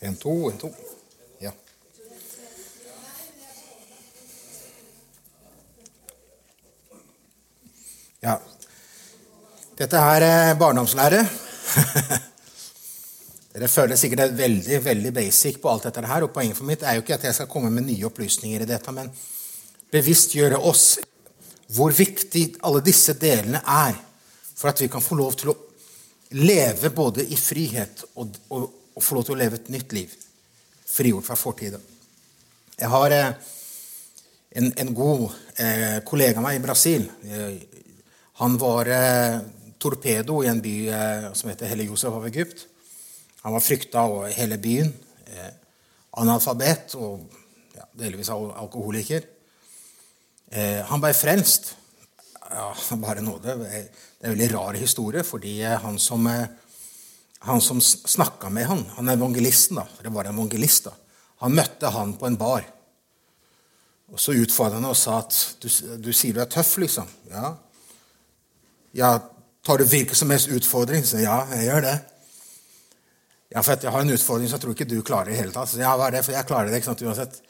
En, to, en, to. Ja. Ja. Dette er eh, barndomslære. Dere føler sikkert det er veldig veldig basic på alt dette her. og Poenget for mitt er jo ikke at jeg skal komme med nye opplysninger i dette, men bevisstgjøre oss hvor viktig alle disse delene er for at vi kan få lov til å leve både i frihet og, og, og få lov til å leve et nytt liv. Frigjort fra fortiden. Jeg har eh, en, en, god eh, kollega av meg i Brasil. Eh, han var eh, torpedo i en by eh, som heter Helle Josef av Egypt. Han var frykta over hele byen. Eh, analfabet og ja, delvis alkoholiker. han ble frelst ja, bare nåde. Det er en veldig rar historie, fordi han som, han som snakka med han, han evangelisten, da, det var evangelist, da, han møtte han på en bar. Og Så utfordra han og sa at du, du, sier du er tøff, liksom. Ja. ja tar du hvilken som helst utfordring? Så ja, jeg gjør det. Ja, for jeg har en utfordring som jeg tror ikke du klarer i hele tatt. Så ja, hva er det? For jeg klarer det ikke sant, uansett.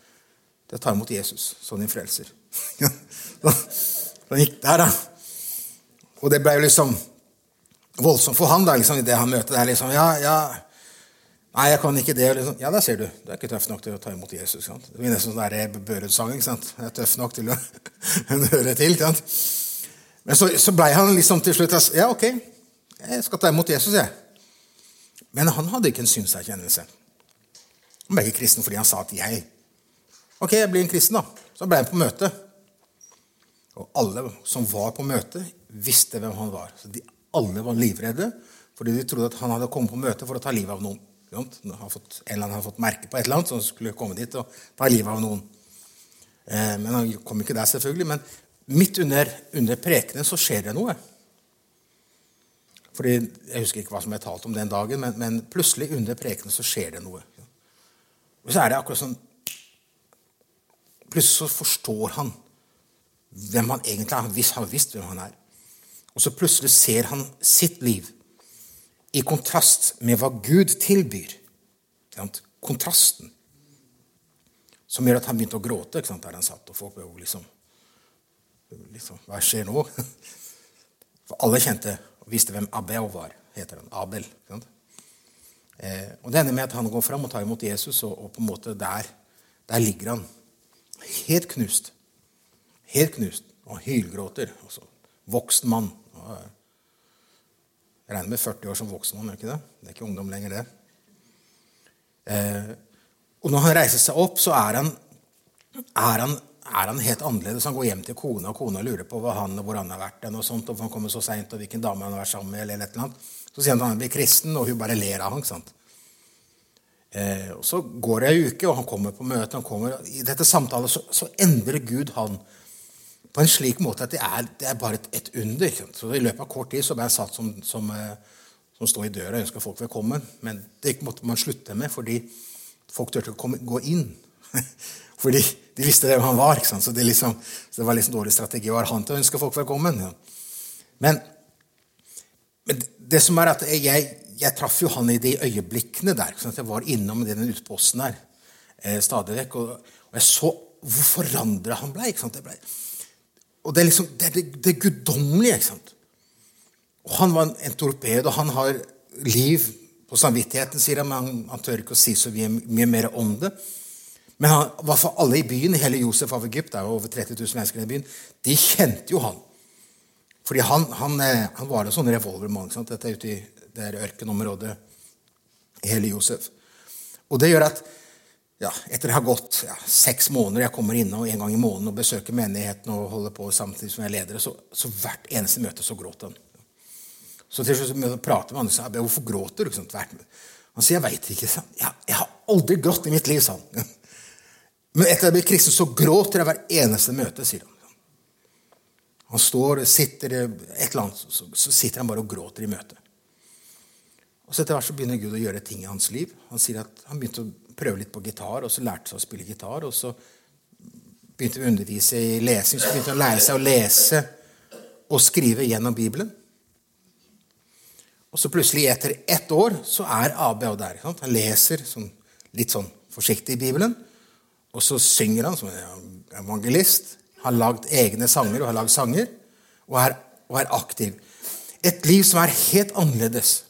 Det tar imot Jesus som din frelser. Så han gikk der, da. Og det ble jo liksom voldsomt for han da, liksom, i det han møter der. liksom, ja, ja, Nei, jeg kan ikke det. Liksom. Ja, der ser du. Du er ikke tøff nok til å ta imot Jesus. Sant? Det blir nesten sånn der Børud-sang. Jeg er tøff nok til å høre til. sant? Men så, så blei han liksom til slutt Ja, ok, jeg skal ta imot Jesus, jeg. Men han hadde ikke en synserkjennelse. Han ble ikke kristen fordi han sa at 'jeg'. Ok, jeg blir en kristen, da. Så ble han på møte. Og alle som var på møtet, visste hvem han var. Så de, alle var livredde fordi de trodde at han hadde kommet på møte for å ta livet av noen. Han en eller annen hadde fått merke på et eller annet som skulle komme dit og ta livet av noen. Eh, men han kom ikke der, selvfølgelig. Men midt under, under prekenen så skjer det noe. Fordi, Jeg husker ikke hva som er talt om den dagen, men, men plutselig under prekenen så skjer det noe. Og så er det akkurat sånn Plutselig så forstår han hvem han egentlig er. Han har visst hvem han er. Og så plutselig ser han sitt liv i kontrast med hva Gud tilbyr. Kontrasten. Som gjør at han begynte å gråte der han satt. Og folk ble liksom, liksom Hva skjer nå? For alle kjente og visste hvem Abel var. heter han. Abel. Eh, og Det ender med at han går fram og tar imot Jesus, og, og på en måte der, der ligger han helt knust. Helt knust. Og hylgråter. Altså, voksen mann. Jeg regner med 40 år som voksen mann. Det Det er ikke ungdom lenger, det. Eh, og når han reiser seg opp, så er han, er han, er han helt annerledes. Han går hjem til kona, og kona lurer på hva han, hvor han har vært. og sånt, og han kommer så sent, og hvilken dame han har vært sammen med. eller eller annet. Så sier han at han blir kristen, og hun bare ler av ham. Eh, og Så går det ei uke, og han kommer på møte. han kommer, I dette samtalet så, så endrer Gud han på en slik måte at det er, det er bare et, under. Så I løpet av kort tid så ble jeg satt som, som, eh, som står i døra og ønsker folk velkommen. Men det måtte man slutte med, fordi folk turte ikke å gå inn. fordi de visste hvem han var. Så det, liksom, så, det, var liksom dårlig strategi å ha han til å ønske folk velkommen. Men, men, det som er at jeg, jeg traff jo han i de øyeblikkene der. Jeg var innom den utposten der eh, stadig vekk. Og, og, jeg så hvor forandra han ble. Ble og det er liksom det, det, det guddommelige. ikke sant? Og Han var en torped, og han har liv på samvittigheten, sier han, men han, han tør ikke å si så mye, mye mer om det. Men han, hva for alle i byen, hele Josef av Egypt, det er over 30 000 mennesker i byen, de kjente jo han. Fordi han, han, eh, han var en sånn revolvermann. Dette er ute i det ørkenområdet hele Josef. Og det gjør at ja, etter det har gått ja, seks måneder, jeg kommer inne en gang i måneden og besøker menigheten og holder på samtidig som jeg leder, så, så hvert eneste møte så gråter han. Så til slutt prater med han og sier hvorfor gråter du? Han sier jeg veit ikke. Jeg, jeg, har aldri grått i mitt liv, sa han. Men etter at jeg ble kristen, så gråter jeg hvert eneste møte, sier han. Han står, sitter et eller annet, så, så sitter han bare og gråter i møtet. Og så Etter hvert så begynner Gud å gjøre ting i hans liv. Han sier at han begynte å prøve litt på gitar, og så lærte seg å spille gitar. Og så begynte vi å undervise i lesing, så begynte hun å lære seg å lese og skrive gjennom Bibelen. Og så plutselig, etter ett år, så er ABH der. Han leser, sånn, litt sånn forsiktig i Bibelen. Og så synger han som en evangelist. Har lagd egne sanger og har lagd sanger. Og er, og er aktiv. Et liv som er helt annerledes.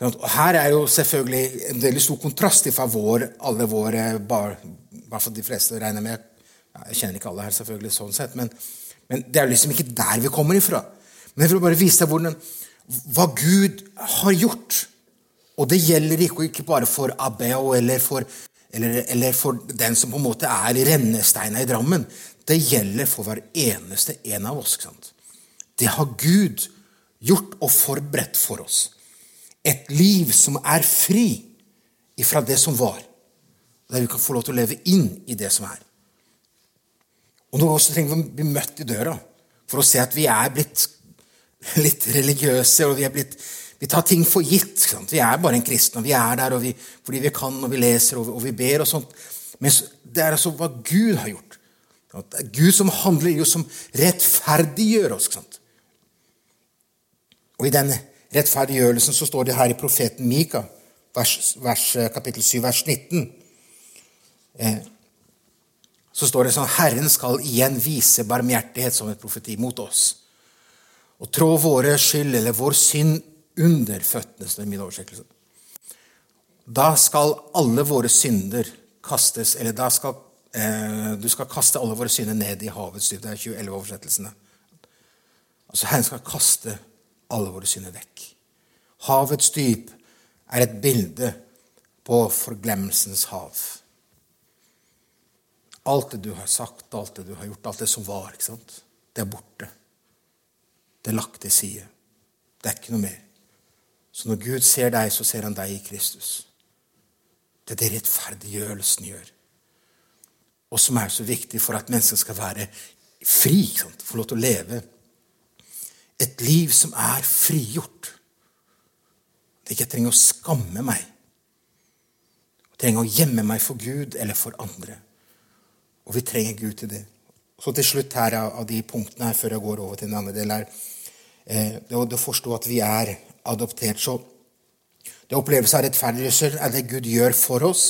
Her er jo selvfølgelig en veldig stor kontrast fra vår, alle våre bare, hvert for de fleste regner med Jeg kjenner ikke alle her, selvfølgelig, sånn sett, men, men det er liksom ikke der vi kommer ifra. Men jeg vil bare vise deg hvordan, hva Gud har gjort. Og det gjelder ikke, ikke bare for Abeo eller for, eller, eller for, den som på en måte er rennesteina i Drammen. Det gjelder for hver eneste en av oss. Det har Gud gjort og forberedt for oss et liv som er fri ifra det som var. Der vi kan få lov til å leve inn i det som er. Og Noen ganger trenger vi å bli møtt i døra for å se at vi er blitt litt religiøse. og Vi, blitt, vi tar ting for gitt. Sant? Vi er bare en kristen, og vi er der vi, fordi vi kan og vi leser og vi, og vi ber. og sånt. Men det er altså hva Gud har gjort. Det er Gud som handler i oss, som rettferdiggjør oss. Og i denne rettferdiggjørelsen, så står det her i profeten Mika, vers, vers, eh, kapittel 7, vers 19. Eh, så står det sånn Herren skal igjen vise barmhjertighet som et profeti mot oss. Og trå våre skyld, eller vår synd, under føttene. Det er min oversettelse. Da skal alle våre synder kastes Eller da skal eh, du skal kaste alle våre synder ned i havets dyp. Det er 2011-oversettelsene. Altså Herren skal kaste alle våre synder vekk. Havets dyp er et bilde på forglemmelsens hav. Alt det du har sagt, alt det du har gjort, alt det som var, det er borte. Det er lagt til side. Det er ikke noe mer. Så når Gud ser deg, så ser han deg i Kristus. Det er det rettferdiggjørelsen gjør. Og som er så viktig for at mennesker skal være fri, få lov til å leve et liv som er frigjort. At jeg ikke trenger å skamme meg. Jeg trenger å gjemme meg for Gud eller for andre. Og vi trenger Gud til det. Så til slutt her av de punktene her, før jeg går over til den andre delen, er eh, det å forstå at vi er adoptert. Så det opplevelse av rettferdiggjørelse er det Gud gjør for oss.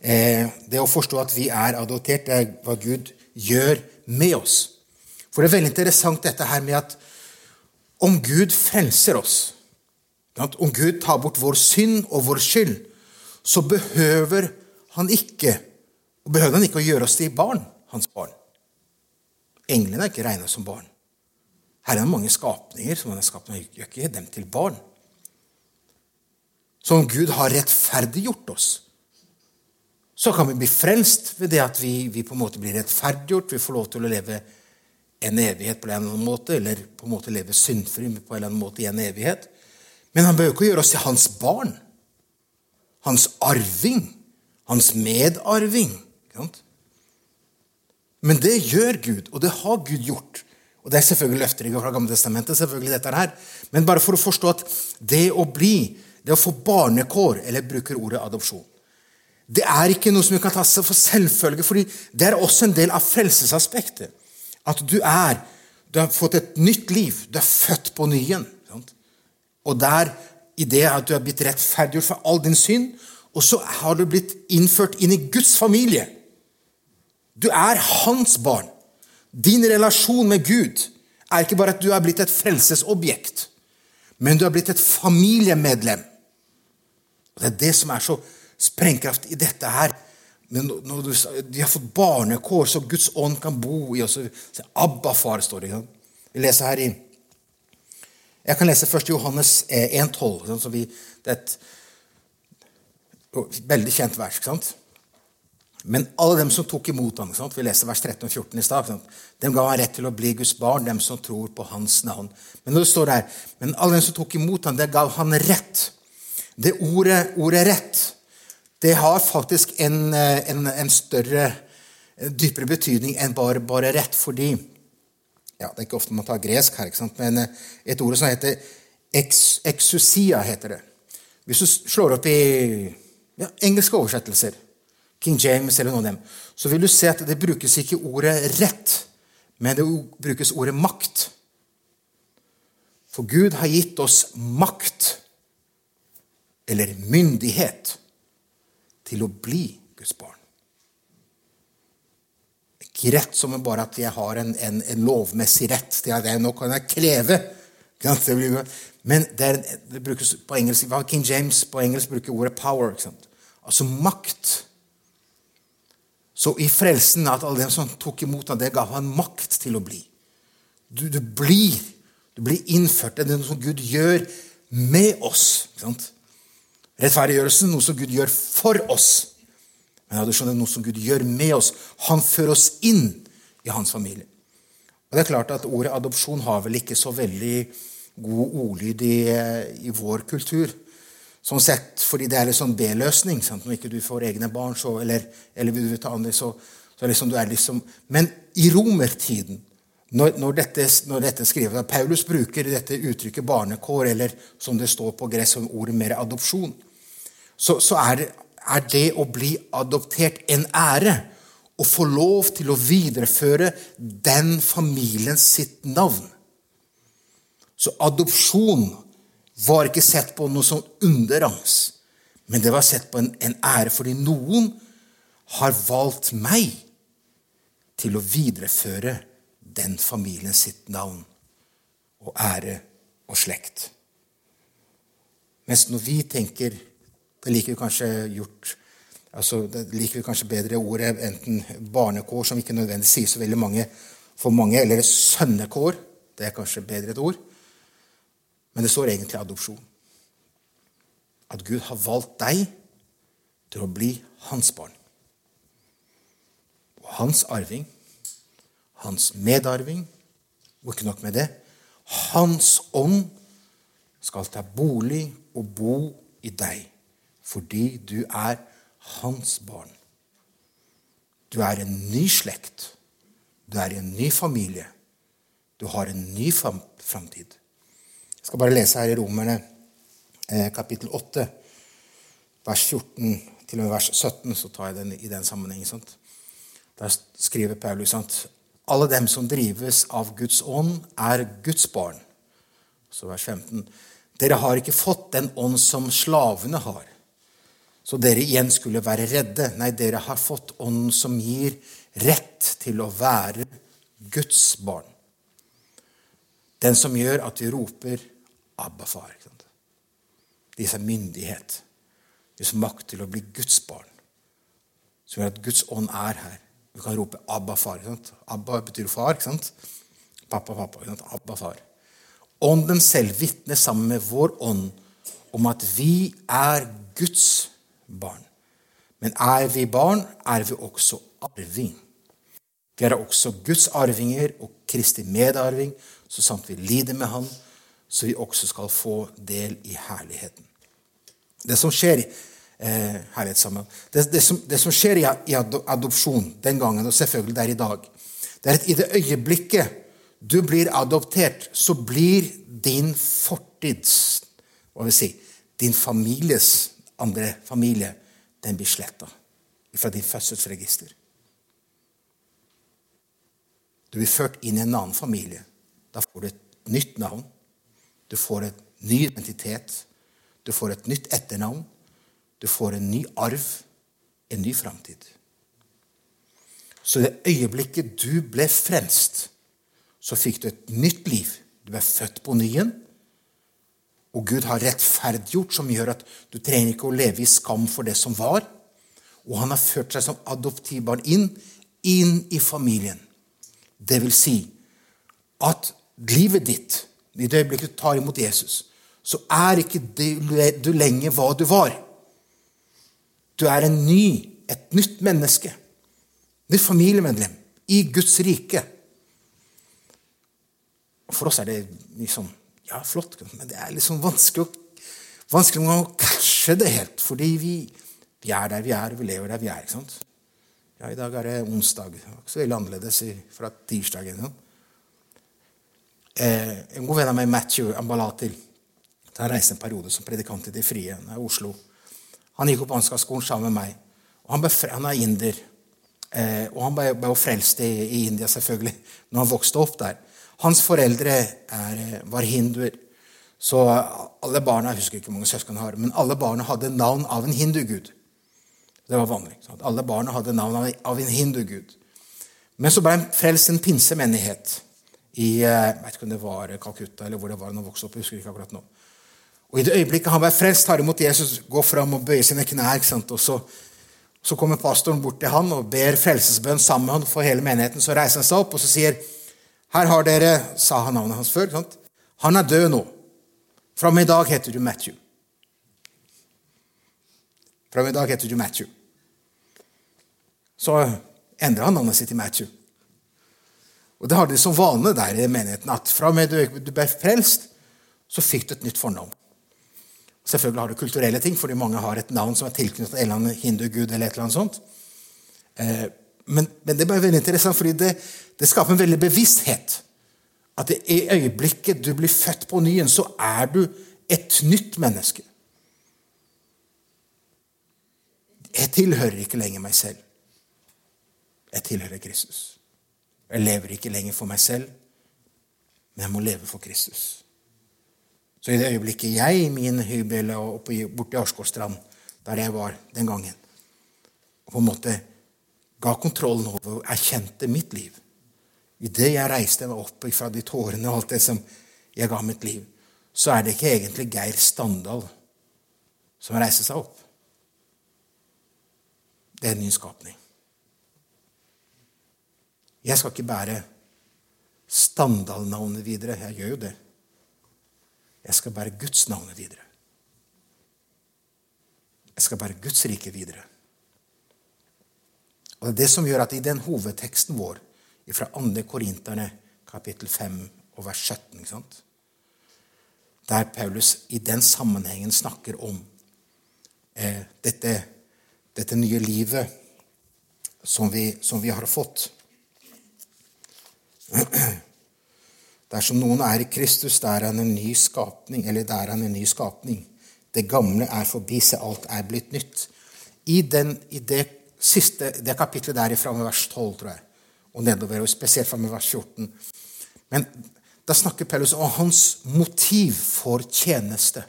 Eh, det å forstå at vi er adoptert, det er hva Gud gjør med oss. For det er veldig interessant dette her med at om Gud frelser oss, om Gud tar bort vår synd og vår skyld, så behøver han ikke og behøver han ikke å gjøre oss til barn, hans barn. Englene er ikke regna som barn. Her er det mange skapninger som han har skapt, men gjør ikke dem til barn. Så om Gud har rettferdiggjort oss, så kan vi bli frelst ved det at vi, vi på en måte blir rettferdiggjort. Vi får lov til å leve en evighet på en eller annen måte, eller på en måte leve syndfri på en eller annen måte i en evighet. Men han bør ikke gjøre oss til hans barn. Hans arving. Hans medarving. Men det gjør Gud, og det har Gud gjort. Og Det er selvfølgelig løfter fra Gammeltestamentet, selvfølgelig dette her. Men bare for å forstå at det å bli, det å få barnekår, eller bruker ordet adopsjon Det er ikke noe som vi kan ta seg for selvfølge, fordi det er også en del av frelsesaspektet. At du er Du har fått et nytt liv. Du er født på ny igjen. Og der, i det at du har blitt rettferdiggjort for all din synd, og så har du blitt innført inn i Guds familie. Du er hans barn. Din relasjon med Gud er ikke bare at du er blitt et frelsesobjekt, men du er blitt et familiemedlem. Og Det er det som er så sprengkraft i dette her. Men når du, de har fått barnekår, så Guds ånd kan bo i oss. Abba, far, står det. Vi leser her i Jeg kan lese først Johannes 1,12. Eh, det er et veldig kjent vers. ikke sant? Men alle dem som tok imot ham, vi leser vers 13 og 14 i stad, dem ga han rett til å bli Guds barn, dem som tror på hans navn. Men det står der, men alle dem som tok imot ham, det gav han rett. Det ordet, ordet 'rett' det har faktisk en, eh, en, en større, dypere betydning enn bare, bare, rett, fordi ja, Det er ikke ofte man tar gresk her, men eh, et ord som heter ex, heter det. Hvis du slår opp i ja, engelske oversettelser, King James eller noen av dem, så vil du se at det brukes ikke ordet 'rett', men det brukes ordet 'makt'. For Gud har gitt oss makt, eller myndighet til å bli Guds barn. Ikke rett som bare at jeg har en, en, en lovmessig rett til at jeg, nå kan jeg kreve. Men det, er, det brukes på engelsk, King James på engelsk bruker ordet 'power'. Altså makt. Så i frelsen at alle dem som tok imot ham, det ga han makt til å bli. Du, du blir du blir innført. Det er noe som Gud gjør med oss. Rettferdiggjørelsen noe som Gud gjør for oss. Men ja, du skjønner, noe som Gud gjør med oss. Han fører oss inn i hans familie. Og det er klart at Ordet adopsjon har vel ikke så veldig god ordlyd i, i vår kultur. Sånn sett, fordi det er litt sånn B-løsning. Når ikke du får egne barn, så, eller, eller vil du ta andre, så, så liksom du er liksom Men i romertiden når, når, dette, når dette skrives Paulus bruker dette uttrykket barnekår, eller som det står på gress som ordet mer adopsjon, så, så er, det, er, det, å bli adoptert en ære. Å få lov til å videreføre den familien sitt navn. Så adopsjon var ikke sett på noe sånn underrangs, men det var sett på en, en ære fordi noen har valgt meg til å videreføre den familien sitt navn og ære og slekt. Mens når vi tenker Det liker vi kanskje gjort altså det liker vi kanskje bedre ordet enten barnekår, som ikke nødvendigvis sier så veldig mange for mange, eller sønnekår. Det er kanskje bedre et ord. Men det står egentlig adopsjon. At Gud har valgt deg til å bli hans barn. Og hans arving hans medarving. Og ikke nok med det Hans ånd skal ta bolig og bo i deg fordi du er hans barn. Du er en ny slekt. Du er i en ny familie. Du har en ny framtid. Jeg skal bare lese her i Romerne eh, kapittel 8, vers 14 til og med vers 17. Så tar jeg den i den sammenhengen. Der skriver Paulus sant? Alle dem som drives av Guds ånd, er Guds barn. Så vers 15. Dere har ikke fått den ånd som slavene har, så dere igjen skulle være redde. Nei, dere har fått ånden som gir rett til å være Guds barn. Den som gjør at vi roper 'Abba, far'. De som myndighet. De som makt til å bli Guds barn. Som gjør at Guds ånd er her. Vi kan rope 'Abba, far'. Abba betyr far. ikke sant? Pappa, pappa. Ikke sant? Abba, far. Ånden selv vitner sammen med vår ånd om at vi er Guds barn. Men er vi barn, er vi også arving. Vi er også Guds arvinger og Kristi medarving, så sant vi lider med Han, så vi også skal få del i herligheten. Det som skjer eh. Det, det, som, det, som, skjer i, i adopsjon den gangen, og selvfølgelig det er i dag, det er at i det øyeblikket du blir adoptert, så blir din fortids Hva vil si Din families andre familie, den blir sletta fra din fødselsregister. Du blir ført inn i en annen familie. Da får du et nytt navn. Du får en ny identitet. Du får et nytt etternavn. Du får en ny arv, en ny framtid. Så i det øyeblikket du ble frelst, så fikk du et nytt liv. Du ble født på nyen. Og Gud har rettferdiggjort, som gjør at du trenger ikke å leve i skam for det som var. Og han har ført seg som adoptivbarn inn, inn i familien. Det vil si at livet ditt, i det øyeblikket du tar imot Jesus, så er ikke du lenger hva du var. Du er en ny, et nytt menneske. Nytt familiemedlem i Guds rike. For oss er det liksom Ja, flott, men det er liksom vanskelig vanskelig å catche det helt. Fordi vi, vi, er der vi er, og vi lever der vi er. ikke sant? Ja, I dag er det onsdag. Ikke så veldig annerledes fra tirsdag Eh, en god venn av meg, Matthew Ambalatil, han reiste en periode som predikant i Det frie i Oslo. Han gikk opp Ansgar-skolen sammen med meg. Og han, ble, han er inder. Eh, og han ble, ble frelst i, i, India, selvfølgelig, når han vokste opp der. Hans foreldre er, eh, var hinduer. Så alle barna jeg husker ikke hvor mange søsken har, men alle barna hadde navn av en hindugud. Det var vanlig. Sant? Alle barna hadde navn av en hindugud. Men så ble han frelst en pinsemenighet i eh, jeg vet ikke om det var Calcutta eller hvor det var han vokste opp. jeg husker ikke akkurat nå. Og I det øyeblikket han ble frelst, tar imot Jesus, går fram og bøyer sine knær. Og så, så, kommer pastoren bort til han og ber frelsesbønn sammen for hele menigheten. Så reiser han seg opp og så sier her har dere, sa han navnet hans før. Sant? Han er død nå. Fra og med i dag heter du Matthew. Fra og med i dag heter du Matthew. Så endra han navnet sitt til Matthew. Og Det har de som vane der i menigheten at fra og med du ble frelst, så fikk du et nytt fornavn. Selvfølgelig har du kulturelle ting, fordi mange har et navn som er tilknyttet en eller annen hindugud. eller et eller annet sånt. Men, men, det er bare veldig interessant, fordi det, det skaper en veldig bevissthet. At i øyeblikket du blir født på nyen, så er du et nytt menneske. Jeg tilhører ikke lenger meg selv. Jeg tilhører Kristus. Jeg lever ikke lenger for meg selv, men jeg må leve for Kristus. Så i det øyeblikket jeg i min hybel borte i Arsgårdstrand, der jeg var den gangen, på en måte ga kontrollen over og erkjente mitt liv Idet jeg reiste meg opp fra de tårene og alt det som jeg ga mitt liv, så er det ikke egentlig Geir Standal som reiser seg opp. Det er en ny skapning. Jeg skal ikke bære Standal-navnet videre. Jeg gjør jo det. Jeg skal bære Guds navnet videre. Jeg skal bære Guds rike videre. Og Det er det som gjør at i den hovedteksten vår fra 2. Korinterne kapittel 5 og vers 17, ikke sant? der Paulus i den sammenhengen snakker om eh, dette, dette, nye livet som vi, som vi har fått. Dersom noen er i Kristus, der er han en ny skapning. Eller der er han en ny skapning. Det gamle er forbi, se alt er blitt nytt. I, den, i det siste, det kapitlet der fra vers 12, tror jeg, og nedover, og spesielt fra vers 14. Men da snakker Paulus om hans motiv for tjeneste.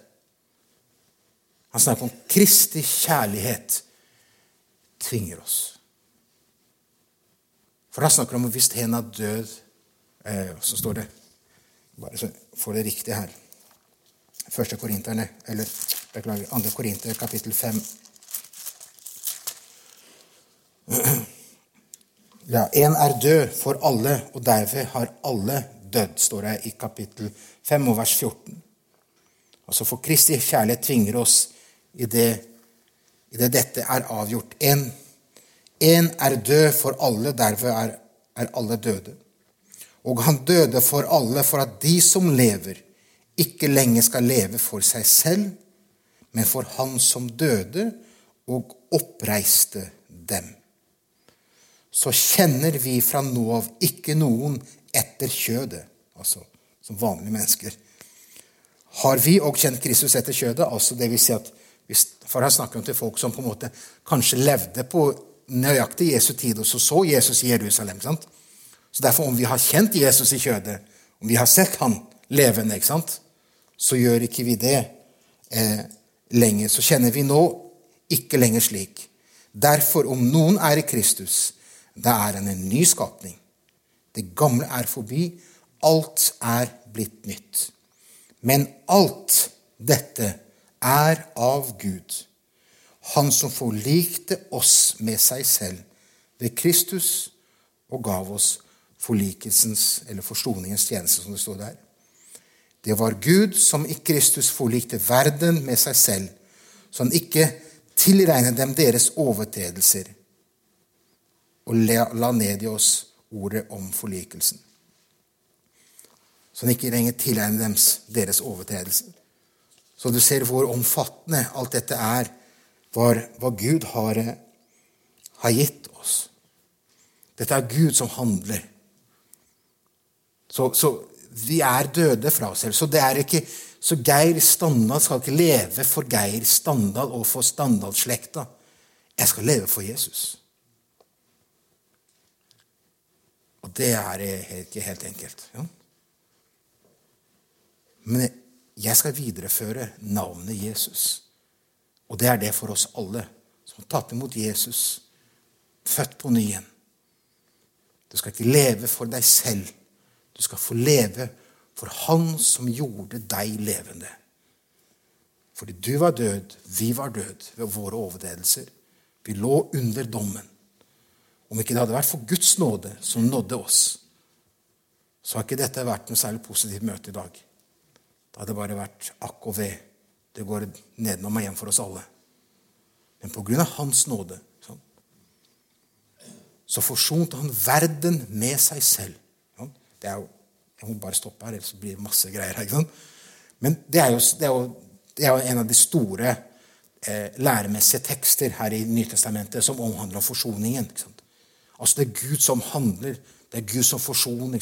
Han snakker om Kristi kjærlighet tvinger oss. For da snakker han om hvis en er død eh, Så står det bare så får det riktig her. Første Korinterne, eller beklager, andre Korinter, kapittel 5. Ja, En er død for alle, og derved har alle dødd, står det i kapittel 5 og vers 14. Altså For Kristi kjærlighet tvinger oss i det, i det dette er avgjort. En, er død for alle, derved er, er alle døde. Og han døde for alle for at de som lever, ikke lenger skal leve for seg selv, men for Han som døde og oppreiste dem. Så kjenner vi fra nå av ikke noen etter kjødet, altså som vanlige mennesker. Har vi òg kjent Kristus etter kjødet? altså det vil si at For her snakker han til folk som på en måte kanskje levde på nøyaktig Jesu tid, og så så Jesus i Jerusalem. sant? Så derfor, om vi har kjent Jesus i kjødet, om vi har sett han levende, ikke sant, så gjør ikke vi det eh, lenger. Så kjenner vi nå ikke lenger slik. Derfor, om noen er i Kristus, da er en ny skapning. Det gamle er forbi. Alt er blitt nytt. Men alt dette er av Gud, Han som forlikte oss med seg selv ved Kristus og gav oss forlikelsens eller forsoningens tjeneste, som det står der. Det var Gud som i Kristus forlikte verden med seg selv, så han ikke tilregnet dem deres overtredelser, og la ned i oss ordet om forlikelsen. Så han ikke lenger tilegner dem deres overtredelser. Så du ser hvor omfattende alt dette er, hva Gud har, har gitt oss. Dette er Gud som handler. Så, så, vi er døde fra oss selv. Så det er ikke så Geir Standal skal ikke leve for Geir Standal og for Standal-slekta. Jeg skal leve for Jesus. Og det er ikke helt enkelt. Ja. Men jeg skal videreføre navnet Jesus. Og det er det for oss alle som har tatt imot Jesus, født på ny igjen. Du skal ikke leve for deg selv. Du skal få leve for Han som gjorde deg levende. Fordi du var død, vi var død ved våre overtredelser. Vi lå under dommen. Om ikke det hadde vært for Guds nåde som nådde oss, så har ikke dette vært noe særlig positivt møte i dag. Da hadde det bare vært akk og ved. Det går nedenom og hjem for oss alle. Men på grunn av Hans nåde sånn, så forsonte han verden med seg selv. Sånn. Det er jo, Jeg må bare stoppe her, ellers blir det masse greier her. Men det er, jo, det, er jo, det er, jo, en av de store eh, læremessige tekster her i Nytestamentet som omhandler om forsoningen. Altså Det er Gud som handler. Det er Gud som forsoner.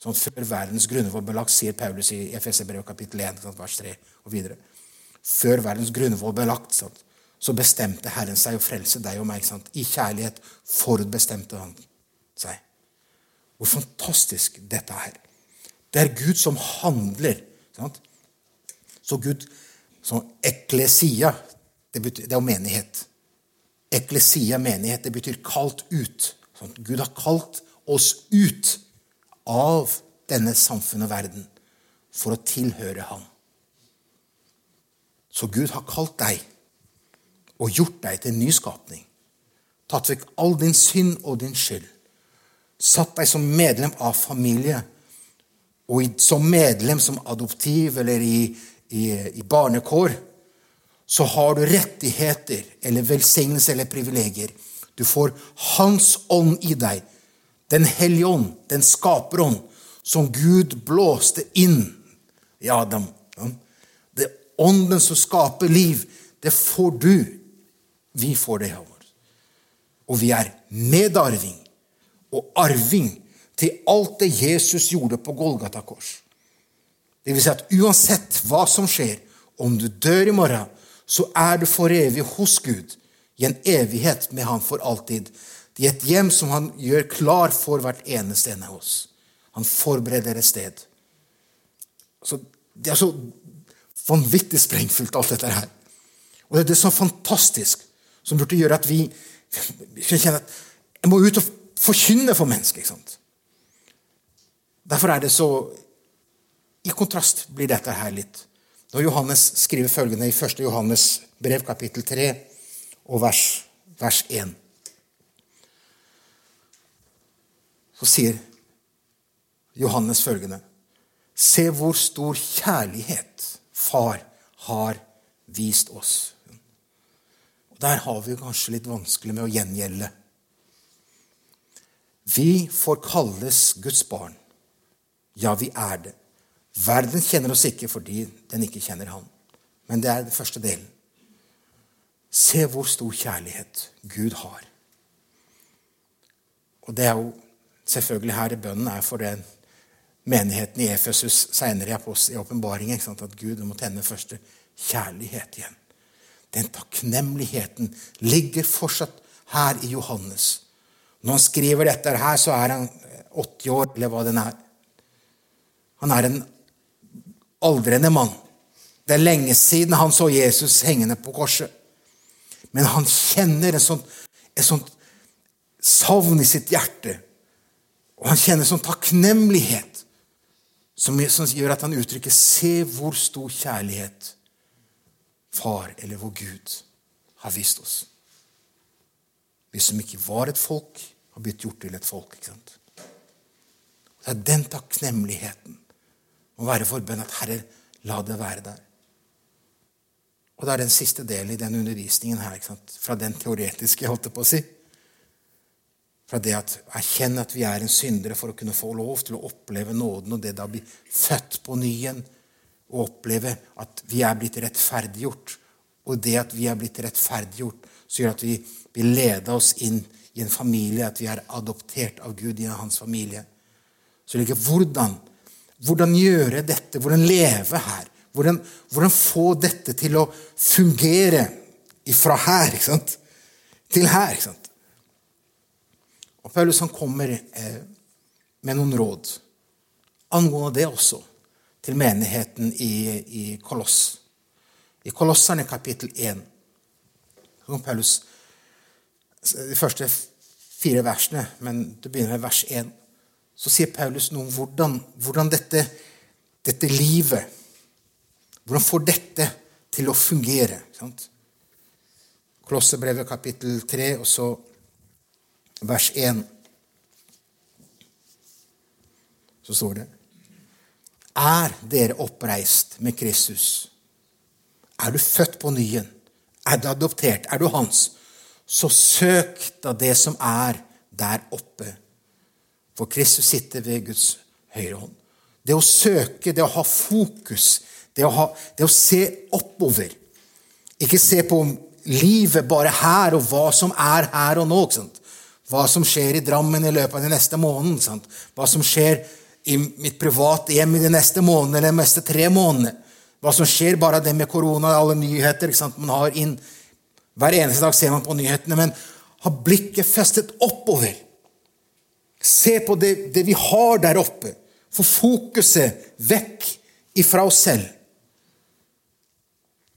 Sånn, før verdens grunner var belagt, sier Paulus i Efeserbrevet kapittel 1, vers 3 og videre. Før verdens grunnvoll ble lagt, så bestemte Herren seg å frelse deg og meg. Sant? I kjærlighet forutbestemte han seg. Hvor fantastisk dette er. Det er Gud som handler. Sant? Så Gud som Eklesia, det, betyr, det er jo menighet. Eklesia, menighet, det betyr kalt ut. Sånn, Gud har kalt oss ut av denne samfunnet og verden for å tilhøre ham. Så Gud har kalt deg og gjort deg til en ny skapning. Tatt vekk all din synd og din skyld. Satt deg som medlem av familie. Og som medlem, som adoptiv eller i, i, i barnekår, så har du rettigheter eller velsignelse eller privilegier. Du får Hans ånd i deg den hellige ånd, den skaperånd, som Gud blåste inn i Adam. Det ånden som skaper liv. Det får du. Vi får det. Og vi er medarving og arving til alt det Jesus gjorde på Golgata kors. Det vil si at uansett hva som skjer, om du dør i morgen, så er du for evig hos Gud, i en evighet med Han for alltid i et hjem som han gjør klar for hvert eneste en av oss. Han forbereder et sted. Så det er så vanvittig sprengfullt, alt dette her. Og det er det som er fantastisk, som burde gjøre at vi kjenner at jeg må ut og forkynne for mennesket. ikke sant? Derfor er det så I kontrast blir dette her litt. Når Johannes skriver følgende i 1. Johannes brev, kapittel 3, og vers, vers 1. så sier Johannes følgende Se hvor stor kjærlighet far har vist oss. Og Der har vi kanskje litt vanskelig med å gjengjelde. Vi får kalles Guds barn. Ja, vi er det. Verden kjenner oss ikke fordi den ikke kjenner Han. Men det er den første delen. Se hvor stor kjærlighet Gud har. Og det er jo selvfølgelig her i bønnen er for den menigheten i Efesus seinere i åpenbaringen. At Gud må tenne første kjærlighet igjen. Den takknemligheten ligger fortsatt her i Johannes. Når han skriver dette her, så er han 80 år, eller hva den er. Han er en aldrende mann. Det er lenge siden han så Jesus hengende på korset. Men han kjenner et sånt, et sånt savn i sitt hjerte og han kjenner en sånn takknemlighet som, som gjør at han uttrykker Se hvor stor kjærlighet far eller vår Gud har vist oss. Vi som ikke var et folk, har blitt gjort til et folk. Det er den takknemligheten må være forbønn at Herre, la det være der. Og det er den siste delen i den undervisningen her, fra den teoretiske, jeg holdt på å si. Fra det at erkjenne at vi er en syndere for å kunne få lov til å oppleve nåden, og det da bli født på ny igjen, og oppleve at vi er blitt rettferdiggjort. Og det at vi er blitt rettferdiggjort, så gjør at vi vil lede oss inn i en familie, at vi er adoptert av Gud i hans familie. Så ligger hvordan, hvordan gjøre dette? Hvordan leve her? Hvordan, hvordan få dette til å fungere ifra her ikke sant? til her? ikke sant? Og Paulus han kommer eh, med noen råd angående det også til menigheten i, i Koloss. I Kolosserne kapittel 1 Så kom Paulus de første fire versene, men det begynner med vers 1. Så sier Paulus noe om hvordan, hvordan dette, dette livet Hvordan får dette til å fungere? Sant? Klossebrevet kapittel 3, og så vers 1. Så står det Er dere oppreist med Kristus? Er du født på nyen? Er du adoptert? Er du hans? Så søk da det som er der oppe. For Kristus sitter ved Guds høyre hånd. Det å søke, det å ha fokus, det å, ha, det å se oppover. Ikke se på livet bare her og hva som er her og nå. Hva som skjer i Drammen i løpet av den neste månedene. Hva som skjer i mitt private hjem i de neste månedene eller de neste tre månedene. Hva som skjer bare det med korona, alle nyheter man har inn. Hver eneste dag ser man på nyhetene, men har blikket festet oppover. Se på det, det vi har der oppe. Få fokuset vekk ifra oss selv.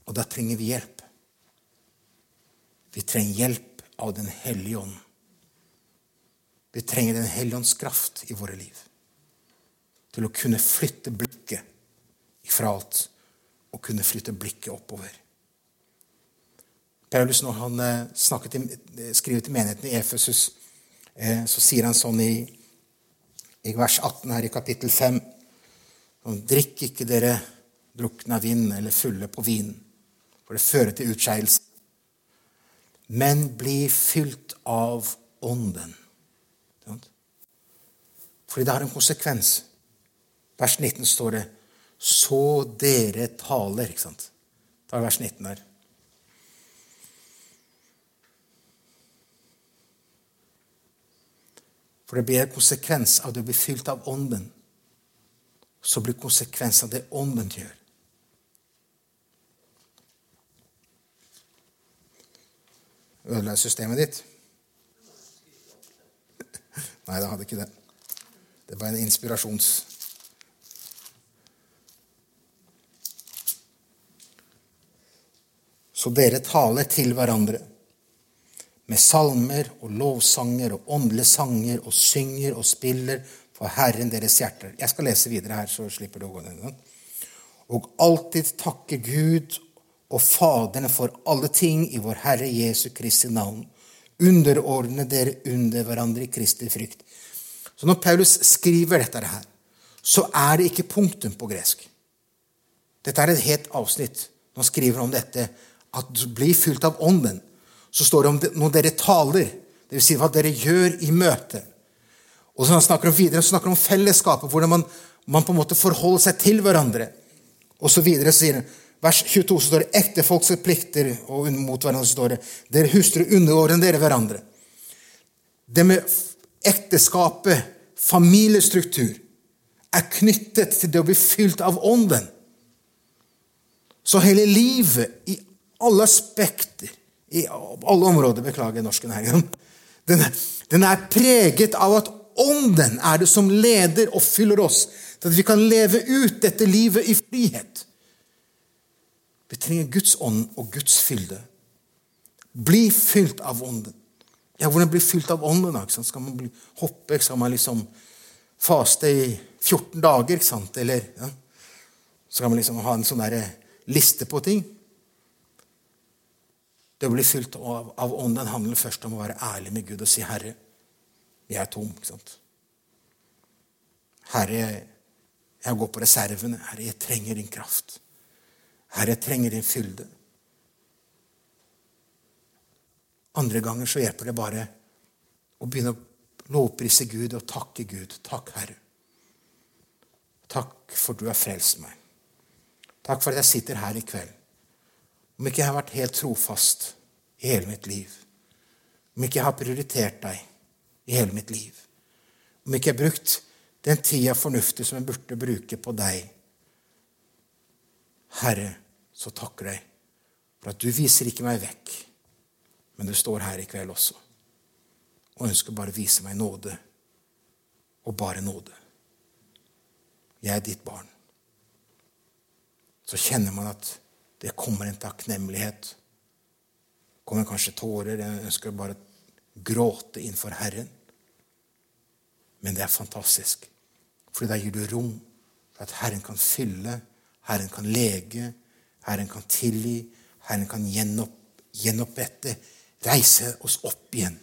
Og da trenger vi hjelp. Vi trenger hjelp av Den hellige ånd. Vi trenger Den hellige ånds kraft i våre liv til å kunne flytte blikket ifra alt og kunne flytte blikket oppover. Paulus, når han snakket, skriver til menigheten i Efesus, eh, så sier han sånn i, i vers 18 her i kapittel 5 Drikk ikke dere drukne av vind eller fulle på vin, for det fører til utskeielse men bli fylt av Ånden. Fordi det har en konsekvens. Vers 19 står det 'så dere taler'. ikke sant? Ta vers 19 her. For det blir en konsekvens av det å bli fylt av Ånden. Så blir konsekvensen av det Ånden gjør. Ødela systemet ditt? Nei, det hadde ikke det. Det var en inspirasjons... Så dere taler til hverandre med salmer og lovsanger og åndelige sanger og synger og spiller for Herren deres hjerter. Jeg skal lese videre her, så slipper du å gå ned. Og alltid takke Gud og Faderne for alle ting i vår Herre Jesu Kristi navn. Underordne dere under hverandre i Kristi frykt. Så når Paulus skriver dette her, så er det ikke punktum på gresk. Dette er et helt avsnitt. Han skriver om dette, at du blir fylt av Ånden, så står det om når dere taler, dvs. Si hva dere gjør i møte. Og så snakker han videre, så snakker han om fellesskapet, hvordan man, man, på en måte forholder seg til hverandre. Og så videre sier han vers 22 så står det ektefolks plikter, og mot hverandre står det dere hustruer underordner dere hverandre. Det med ekteskapet, familiestruktur, er knyttet til det å bli fylt av Ånden. Så hele livet, i alle aspekter, i alle områder Beklager norsken her. Den, den er preget av at Ånden er det som leder og fyller oss, til at vi kan leve ut dette livet i frihet. Vi trenger Guds ånd og Guds fylde. Bli fylt av ånden. Ja, hvordan bli fylt av ånden? Skal man bli, hoppe? Skal man liksom faste i 14 dager? Ikke sant? Eller ja? kan man liksom ha en sånn liste på ting? Det å bli fylt av, av ånden handler først om å være ærlig med Gud og si 'Herre, jeg er tom'. ikke sant? Herre, jeg går på reservene. Herre, jeg trenger din kraft. Herre, jeg trenger din fylde. Andre ganger så hjelper det bare å begynne å lovprise Gud og takke Gud. Takk, Herre. Takk for du har frelst meg. Takk for at jeg sitter her i kveld. Om ikke jeg har vært helt trofast i hele mitt liv, om ikke jeg har prioritert deg i hele mitt liv, om ikke jeg har brukt den tida fornuftig som jeg burde bruke på deg Herre, så takker jeg for at du viser ikke meg vekk, men du står her i kveld også og ønsker bare å vise meg nåde, og bare nåde. Jeg er ditt barn. Så kjenner man at det kommer en takknemlighet Det kommer kanskje tårer. Jeg ønsker bare å gråte innenfor Herren. Men det er fantastisk, for da gir du rom for at Herren kan fylle, Herren kan lege, Herren kan tilgi, Herren kan gjenopp, gjenopprette, reise oss opp igjen.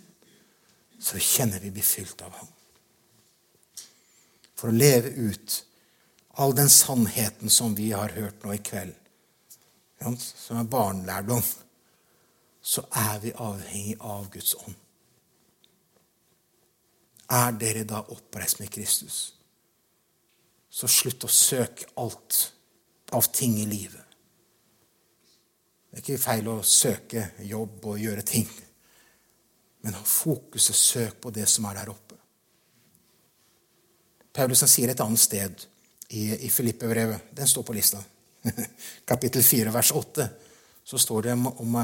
Så kjenner vi blir fylt av Ham. For å leve ut all den sannheten som vi har hørt nå i kveld, som er barnelærdom, så er vi avhengig av Guds ånd. Er dere da oppreist med Kristus, så slutt å søke alt av ting i livet. Det er ikke feil å søke jobb og gjøre ting, men ha fokuset søk på det som er der oppe. Paulus sier et annet sted i, i Filippe-brevet. Den står på lista. Kapittel 4, vers 8. Så står det om, om,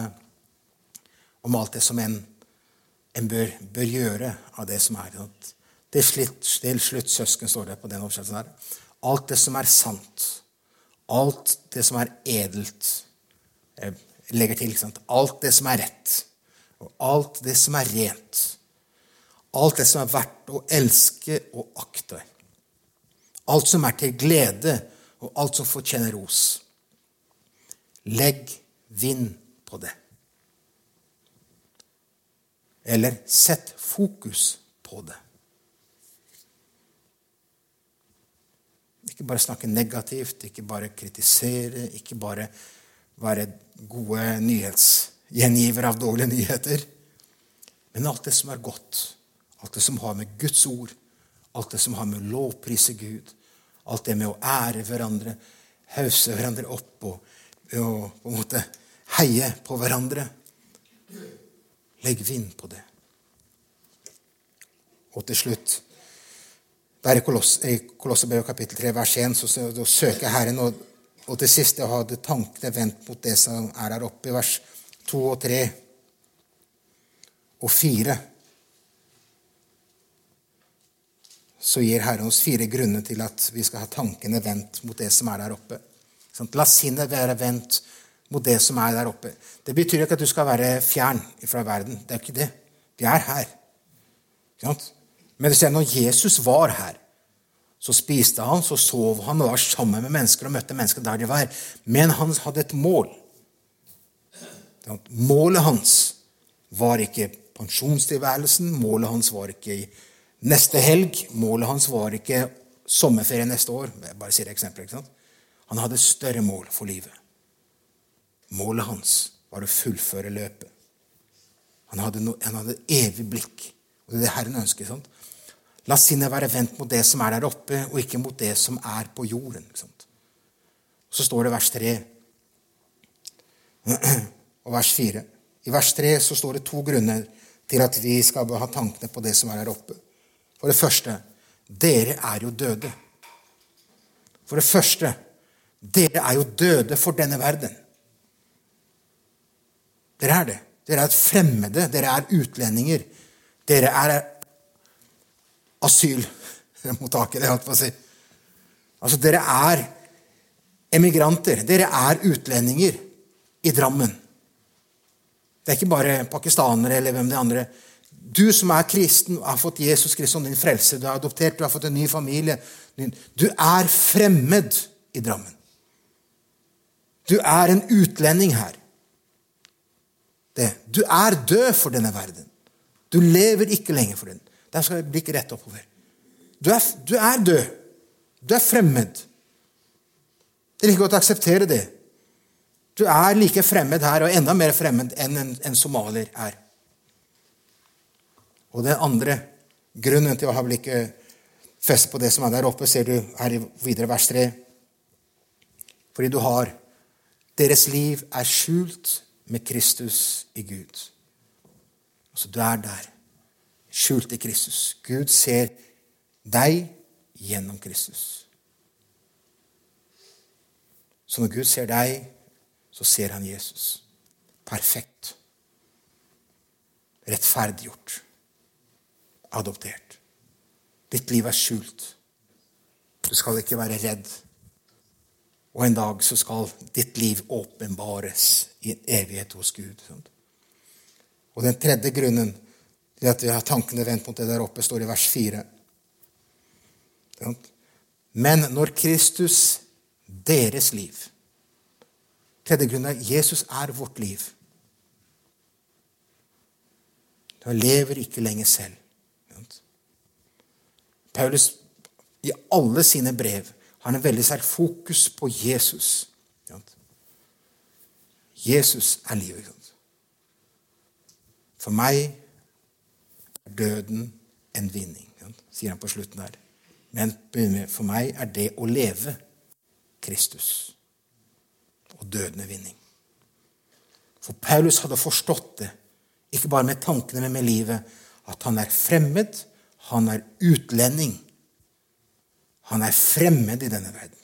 om alt det som en, en bør, bør, gjøre av det som er. Det Til slutt, søsken, står det på den oversettelsen her. Alt det som er sant. Alt det som er edelt. Jeg legger til sant? alt det som er rett. Og alt det som er rent. Alt det som er verdt å elske og akte alt som er til glede, og alt som fortjener ros. Legg vind på det. Eller sett fokus på det. Ikke bare snakke negativt, ikke bare kritisere, ikke bare være gode nyhetsgjengiver av dårlige nyheter. Men alt det som er godt, alt det som har med Guds ord, alt det som har med å lovprise Gud, Alt det med å ære hverandre, hause hverandre opp og, og på en måte heie på hverandre. Legg vind på det. Og til slutt der I Kolossebrevet kapittel 3, vers 1, så, så, så søker Herren. Og, og til sist jeg hadde tankene vendt mot det som er der oppe, i vers 2 og 3 og 4. så gir Herren oss fire grunner til at vi skal ha tankene vendt mot det som er der oppe. La sinnet være vendt mot det som er der oppe. Det betyr ikke at du skal være fjern fra verden. Det er ikke det. Vi er her. Men når Jesus var her, så spiste han, så sov han og var sammen med mennesker og møtte mennesker der de var. Men han hadde et mål. Målet hans var ikke pensjonstilværelsen. Målet hans var ikke Neste helg Målet hans var ikke sommerferie neste år. Jeg bare sier eksempel, ikke sant? Han hadde større mål for livet. Målet hans var å fullføre løpet. Han hadde, no, han hadde evig blikk. Og det er det Herren ønsker. Sant? La sinnet være vendt mot det som er der oppe, og ikke mot det som er på jorden. Sant? Så står det vers 3 og vers 4. I vers 3 så står det to grunner til at vi skal ha tankene på det som er der oppe. For det første dere er jo døde. For det første dere er jo døde for denne verden. Dere er det. Dere er fremmede. Dere er utlendinger. Dere er asylmottakere, holdt på å si. Altså, dere er emigranter. Dere er utlendinger i Drammen. Det er ikke bare pakistanere eller hvem det andre du som er kristen har fått Jesus Kristus som din frelse, du er adoptert, du har fått en ny familie Du er fremmed i Drammen. Du er en utlending her. Det. Du er død for denne verden. Du lever ikke lenger for den. Der skal blikket rett oppover. Du er, du er død. Du er fremmed. Det er like godt å akseptere det. Du er like fremmed her, og enda mer fremmed enn en, en somalier er. Og den andre grunnen til å ha blikket festet på det som er der oppe, ser du her i videre vers 3. Fordi du har Deres liv er skjult med Kristus i Gud. Altså, du er der, skjult i Kristus. Gud ser deg gjennom Kristus. Så når Gud ser deg, så ser han Jesus. Perfekt. Rettferdiggjort adoptert. Ditt liv er skjult. Du skal ikke være redd. Og en dag så skal ditt liv åpenbares i en evighet hos Gud. Og den tredje grunnen til at vi har tankene vendt mot det der oppe, står i vers 4. Men når Kristus, deres liv Tredje grunn er Jesus er vårt liv. Han lever ikke lenger selv. Paulus i alle sine brev har en veldig sterk fokus på Jesus. Jesus er livet. For meg er døden en vinning, sier han på slutten her. Men for meg er det å leve Kristus. Og døden er vinning. For Paulus hadde forstått det, ikke bare med tankene, men med livet, at han er fremmed, han er utlending. Han er fremmed i denne verden.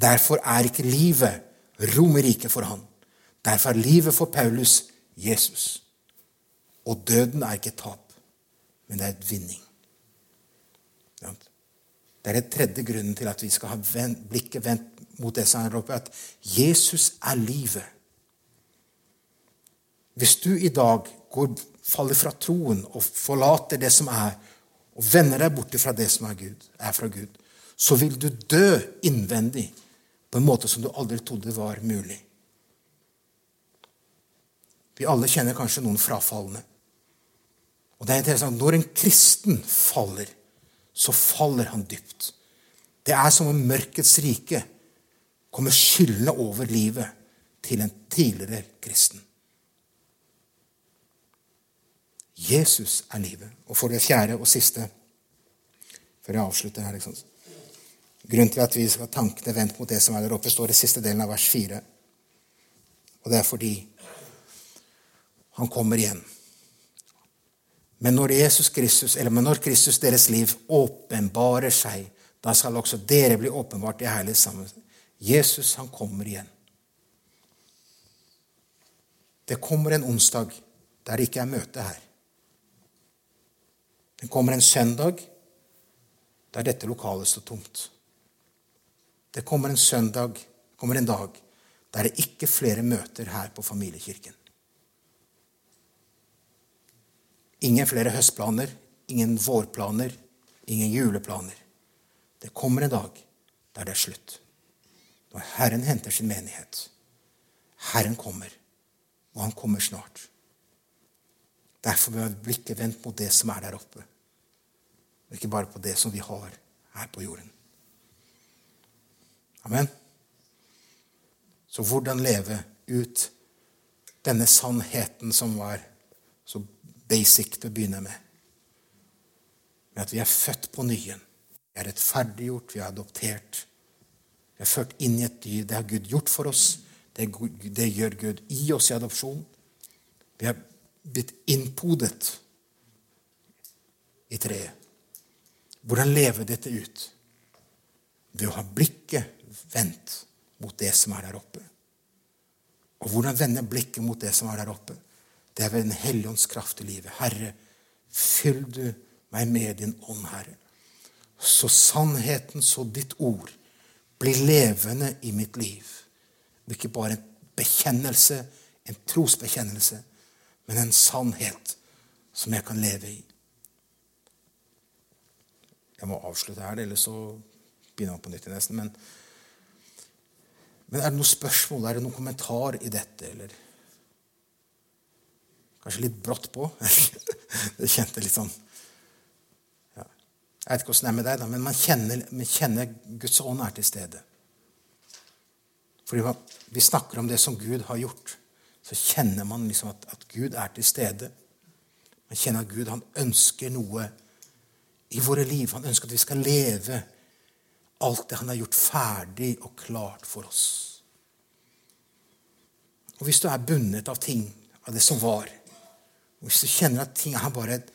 Derfor er ikke livet Romerriket for han. Derfor er livet for Paulus Jesus. Og døden er ikke tap, men det er et vinning. Det er den tredje grunnen til at vi skal ha blikket vendt mot det som er oppe, at Jesus er livet. Hvis du i dag går, faller fra troen og forlater det som er, og vender deg bort fra det som er, Gud, er fra Gud, så vil du dø innvendig på en måte som du aldri trodde var mulig. Vi alle kjenner kanskje noen frafalne. Og det er interessant, Når en kristen faller, så faller han dypt. Det er som om mørkets rike kommer skyldende over livet til en tidligere kristen. Jesus er livet. Og for det fjerde og siste, før jeg avslutter her liksom, Grunnen til at vi skal ha tankene vendt mot det som er der oppe, står i siste delen av vers 4. Og det er fordi han kommer igjen. Men når Jesus Kristus, eller når Kristus, deres liv, åpenbarer seg, da skal også dere bli åpenbart i herlighet sammen. Jesus, han kommer igjen. Det kommer en onsdag der det ikke er møte her. Det kommer en søndag der dette lokalet står tomt. Det kommer en søndag, kommer en dag, der det ikke er flere møter her på familiekirken. Ingen flere høstplaner, ingen vårplaner, ingen juleplaner. Det kommer en dag der det er slutt. Når Herren henter sin menighet. Herren kommer, og han kommer snart. Derfor bør blikket vendt mot det som er der oppe, og ikke bare på det som vi har her på jorden. Amen. Så hvordan leve ut denne sannheten som var så basic til å begynne med? Med at vi er født på nyen. Vi er rettferdiggjort, vi er adoptert. Vi er ført inn i et dyr. Det har Gud gjort for oss. Det, det gjør Gud i oss i adopsjon. Vi er blitt innpodet i treet. Hvordan leve dette ut? Ved å ha blikket vendt mot det som er der oppe. Og hvordan vende blikket mot det som er der oppe? Det er ved Den hellige ånds kraft i livet. Herre, fyll du meg med din ånd, Herre. Så sannheten, så ditt ord, blir levende i mitt liv. Det er ikke bare en bekjennelse, en trosbekjennelse, men en sannhet som jeg kan leve i. Jeg må avslutte her, ellers så begynner man på nytt i nesten. men men er det noen spørsmål, er det noen kommentar i dette, eller Kanskje litt brått på? det kjente litt sånn ja. Jeg vet ikke åssen det er med deg, da, men man kjenner, man kjenner Guds ånd er til stede. Fordi vi snakker om det som Gud har gjort, så kjenner man liksom at, at Gud er til stede. Man kjenner at Gud han ønsker noe i våre liv. Han ønsker at vi skal leve alt det han har gjort ferdig og klart for oss. Og Hvis du er bundet av ting, av det som var, og hvis du kjenner at ting er bare et,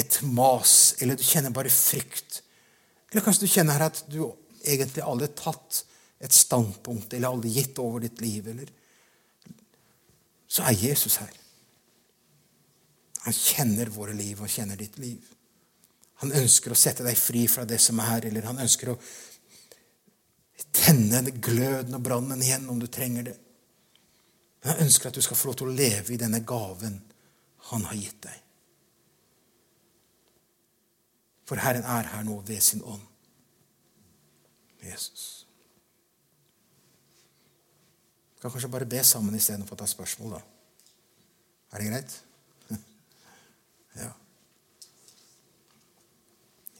et mas, eller du kjenner bare frykt Eller kanskje du kjenner at du egentlig aldri har tatt et standpunkt eller aldri gitt over ditt liv, eller Så er Jesus her. Han kjenner våre liv og kjenner ditt liv. Han ønsker å sette deg fri fra det som er, eller han ønsker å tenne gløden og brannen igjen om du trenger det. Men han ønsker at du skal få lov til å leve i denne gaven han har gitt deg. For Herren er her nå ved sin ånd. Jesus. Vi kan kanskje bare be sammen istedenfor å ta spørsmål, da. Er det greit? ja.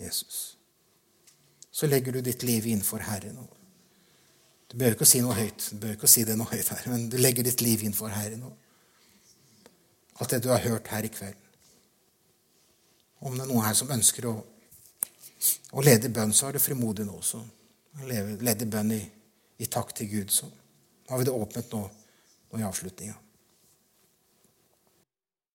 Jesus. Så legger du ditt liv innenfor Herren. Du behøver ikke å si noe høyt, du behøver ikke å si det noe høyt her, men du legger ditt liv innenfor Herren. Alt det du har hørt her i kveld. Om det er noen her som ønsker å, å lede bønn, så er det frimodig nå. også. lede bønn i, i takk til Gud. Så har vi det åpnet nå, nå i avslutninga.